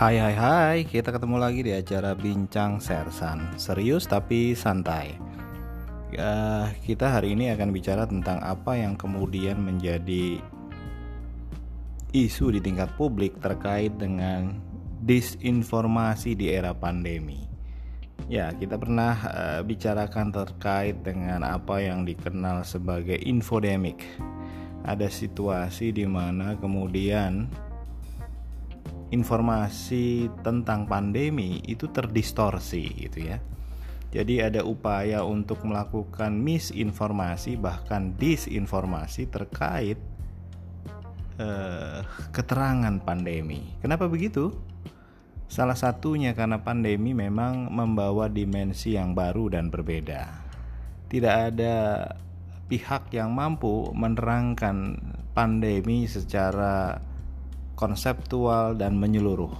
Hai hai hai, kita ketemu lagi di acara Bincang Sersan. Serius tapi santai. Ya, Kita hari ini akan bicara tentang apa yang kemudian menjadi isu di tingkat publik terkait dengan disinformasi di era pandemi. Ya, kita pernah uh, bicarakan terkait dengan apa yang dikenal sebagai infodemic. Ada situasi di mana kemudian informasi tentang pandemi itu terdistorsi gitu ya. Jadi ada upaya untuk melakukan misinformasi bahkan disinformasi terkait eh, keterangan pandemi. Kenapa begitu? Salah satunya karena pandemi memang membawa dimensi yang baru dan berbeda. Tidak ada pihak yang mampu menerangkan pandemi secara konseptual dan menyeluruh.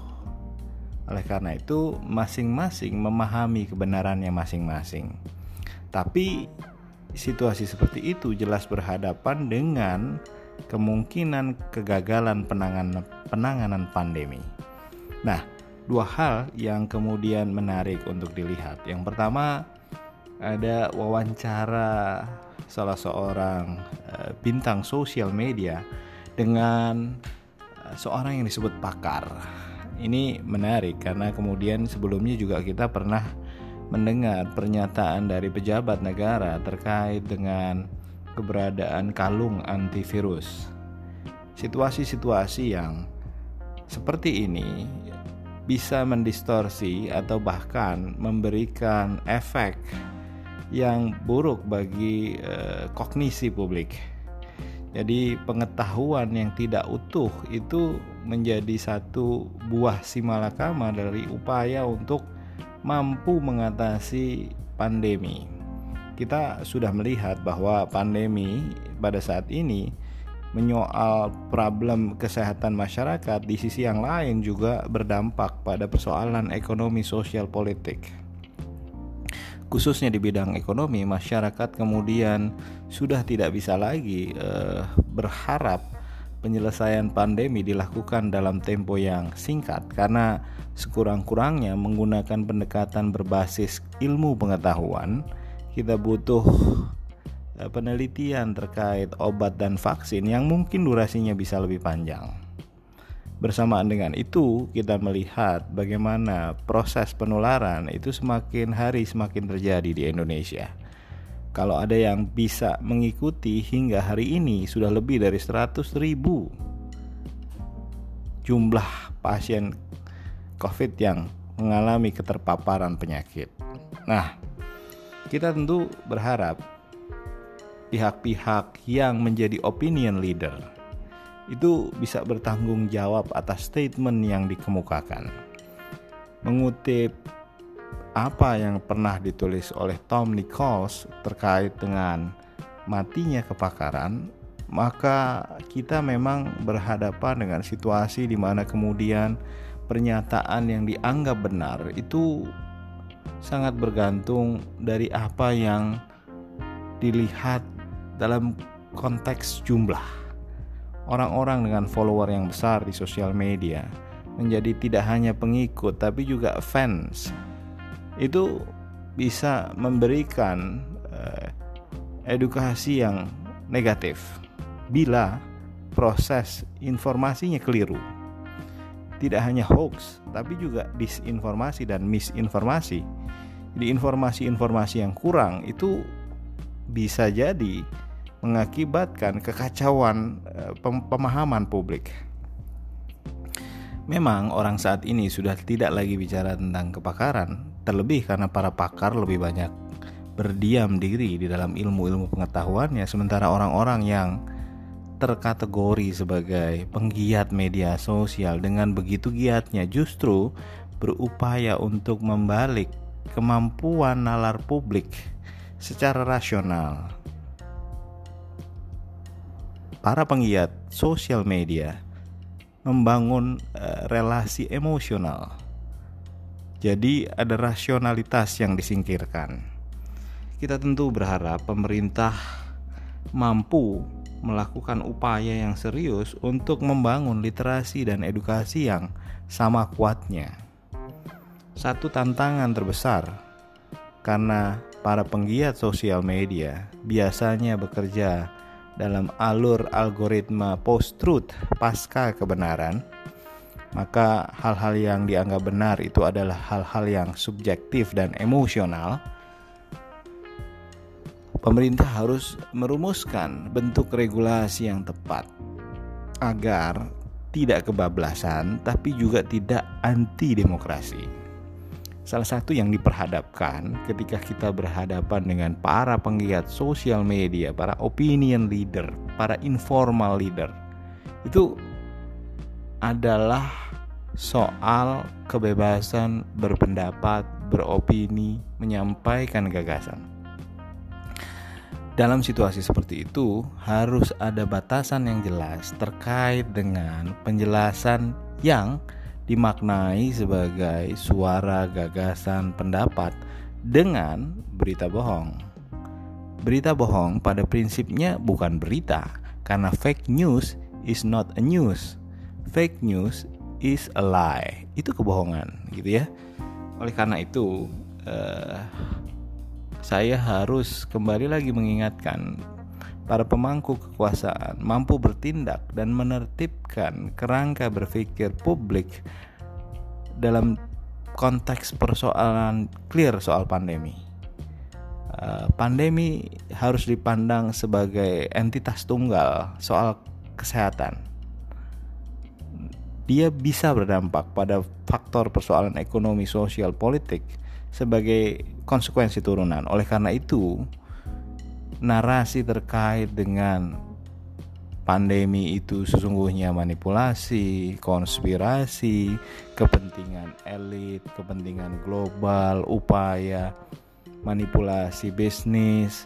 Oleh karena itu, masing-masing memahami kebenarannya masing-masing. Tapi situasi seperti itu jelas berhadapan dengan kemungkinan kegagalan penanganan penanganan pandemi. Nah, dua hal yang kemudian menarik untuk dilihat. Yang pertama, ada wawancara salah seorang uh, bintang sosial media dengan seorang yang disebut pakar. Ini menarik karena kemudian sebelumnya juga kita pernah mendengar pernyataan dari pejabat negara terkait dengan keberadaan kalung antivirus. Situasi-situasi yang seperti ini bisa mendistorsi atau bahkan memberikan efek yang buruk bagi uh, kognisi publik. Jadi pengetahuan yang tidak utuh itu menjadi satu buah simalakama dari upaya untuk mampu mengatasi pandemi. Kita sudah melihat bahwa pandemi pada saat ini menyoal problem kesehatan masyarakat di sisi yang lain juga berdampak pada persoalan ekonomi sosial politik khususnya di bidang ekonomi masyarakat kemudian sudah tidak bisa lagi uh, berharap penyelesaian pandemi dilakukan dalam tempo yang singkat karena sekurang-kurangnya menggunakan pendekatan berbasis ilmu pengetahuan kita butuh uh, penelitian terkait obat dan vaksin yang mungkin durasinya bisa lebih panjang. Bersamaan dengan itu, kita melihat bagaimana proses penularan itu semakin hari semakin terjadi di Indonesia. Kalau ada yang bisa mengikuti hingga hari ini sudah lebih dari 100 ribu jumlah pasien COVID yang mengalami keterpaparan penyakit. Nah, kita tentu berharap pihak-pihak yang menjadi opinion leader itu bisa bertanggung jawab atas statement yang dikemukakan. Mengutip apa yang pernah ditulis oleh Tom Nichols terkait dengan matinya kepakaran, maka kita memang berhadapan dengan situasi di mana kemudian pernyataan yang dianggap benar itu sangat bergantung dari apa yang dilihat dalam konteks jumlah orang-orang dengan follower yang besar di sosial media menjadi tidak hanya pengikut tapi juga fans. Itu bisa memberikan uh, edukasi yang negatif bila proses informasinya keliru. Tidak hanya hoax tapi juga disinformasi dan misinformasi. Di informasi-informasi yang kurang itu bisa jadi mengakibatkan kekacauan eh, pemahaman publik. Memang orang saat ini sudah tidak lagi bicara tentang kepakaran, terlebih karena para pakar lebih banyak berdiam diri di dalam ilmu-ilmu pengetahuannya sementara orang-orang yang terkategori sebagai penggiat media sosial dengan begitu giatnya justru berupaya untuk membalik kemampuan nalar publik secara rasional para penggiat sosial media membangun uh, relasi emosional. Jadi ada rasionalitas yang disingkirkan. Kita tentu berharap pemerintah mampu melakukan upaya yang serius untuk membangun literasi dan edukasi yang sama kuatnya. Satu tantangan terbesar karena para penggiat sosial media biasanya bekerja dalam alur algoritma post-truth pasca kebenaran, maka hal-hal yang dianggap benar itu adalah hal-hal yang subjektif dan emosional pemerintah harus merumuskan bentuk regulasi yang tepat agar tidak kebablasan tapi juga tidak anti demokrasi. Salah satu yang diperhadapkan ketika kita berhadapan dengan para penggiat sosial media, para opinion leader, para informal leader, itu adalah soal kebebasan berpendapat, beropini, menyampaikan gagasan. Dalam situasi seperti itu, harus ada batasan yang jelas terkait dengan penjelasan yang dimaknai sebagai suara gagasan pendapat dengan berita bohong. Berita bohong pada prinsipnya bukan berita, karena fake news is not a news. Fake news is a lie. Itu kebohongan, gitu ya. Oleh karena itu, uh, saya harus kembali lagi mengingatkan para pemangku kekuasaan mampu bertindak dan menertibkan kerangka berpikir publik dalam konteks persoalan clear soal pandemi. Uh, pandemi harus dipandang sebagai entitas tunggal soal kesehatan. Dia bisa berdampak pada faktor persoalan ekonomi, sosial, politik sebagai konsekuensi turunan. Oleh karena itu, narasi terkait dengan pandemi itu sesungguhnya manipulasi, konspirasi, kepentingan elit, kepentingan global, upaya manipulasi bisnis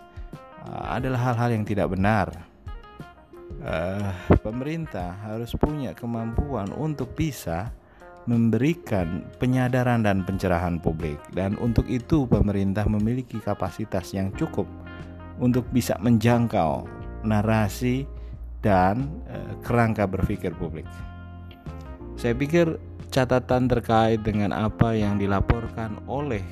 uh, adalah hal-hal yang tidak benar. Uh, pemerintah harus punya kemampuan untuk bisa memberikan penyadaran dan pencerahan publik dan untuk itu pemerintah memiliki kapasitas yang cukup untuk bisa menjangkau narasi dan e, kerangka berpikir publik. Saya pikir catatan terkait dengan apa yang dilaporkan oleh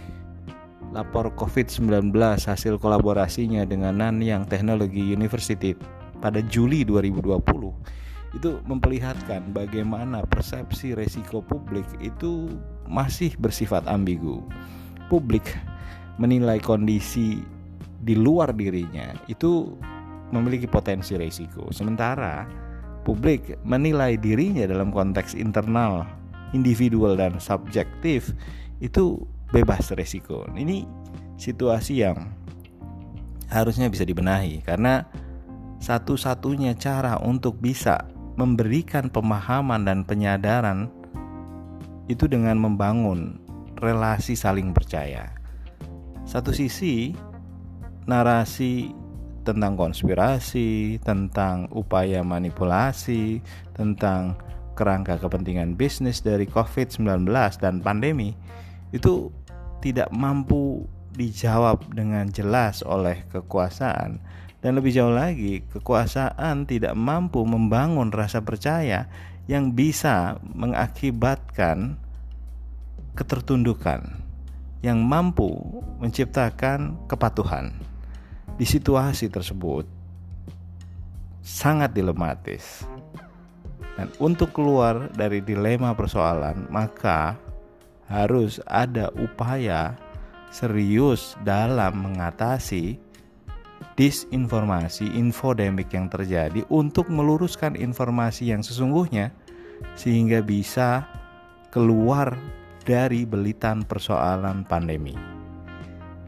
lapor COVID-19 hasil kolaborasinya dengan Nanyang Technology University pada Juli 2020 itu memperlihatkan bagaimana persepsi resiko publik itu masih bersifat ambigu. Publik menilai kondisi di luar dirinya itu memiliki potensi resiko. Sementara publik menilai dirinya dalam konteks internal, individual dan subjektif itu bebas resiko. Ini situasi yang harusnya bisa dibenahi karena satu-satunya cara untuk bisa memberikan pemahaman dan penyadaran itu dengan membangun relasi saling percaya. Satu sisi narasi tentang konspirasi, tentang upaya manipulasi, tentang kerangka kepentingan bisnis dari COVID-19 dan pandemi itu tidak mampu dijawab dengan jelas oleh kekuasaan dan lebih jauh lagi, kekuasaan tidak mampu membangun rasa percaya yang bisa mengakibatkan ketertundukan yang mampu menciptakan kepatuhan. Di situasi tersebut sangat dilematis. Dan untuk keluar dari dilema persoalan, maka harus ada upaya serius dalam mengatasi disinformasi, infodemik yang terjadi untuk meluruskan informasi yang sesungguhnya sehingga bisa keluar dari belitan persoalan pandemi.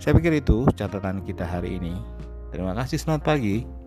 Saya pikir itu catatan kita hari ini. Terima kasih, selamat pagi.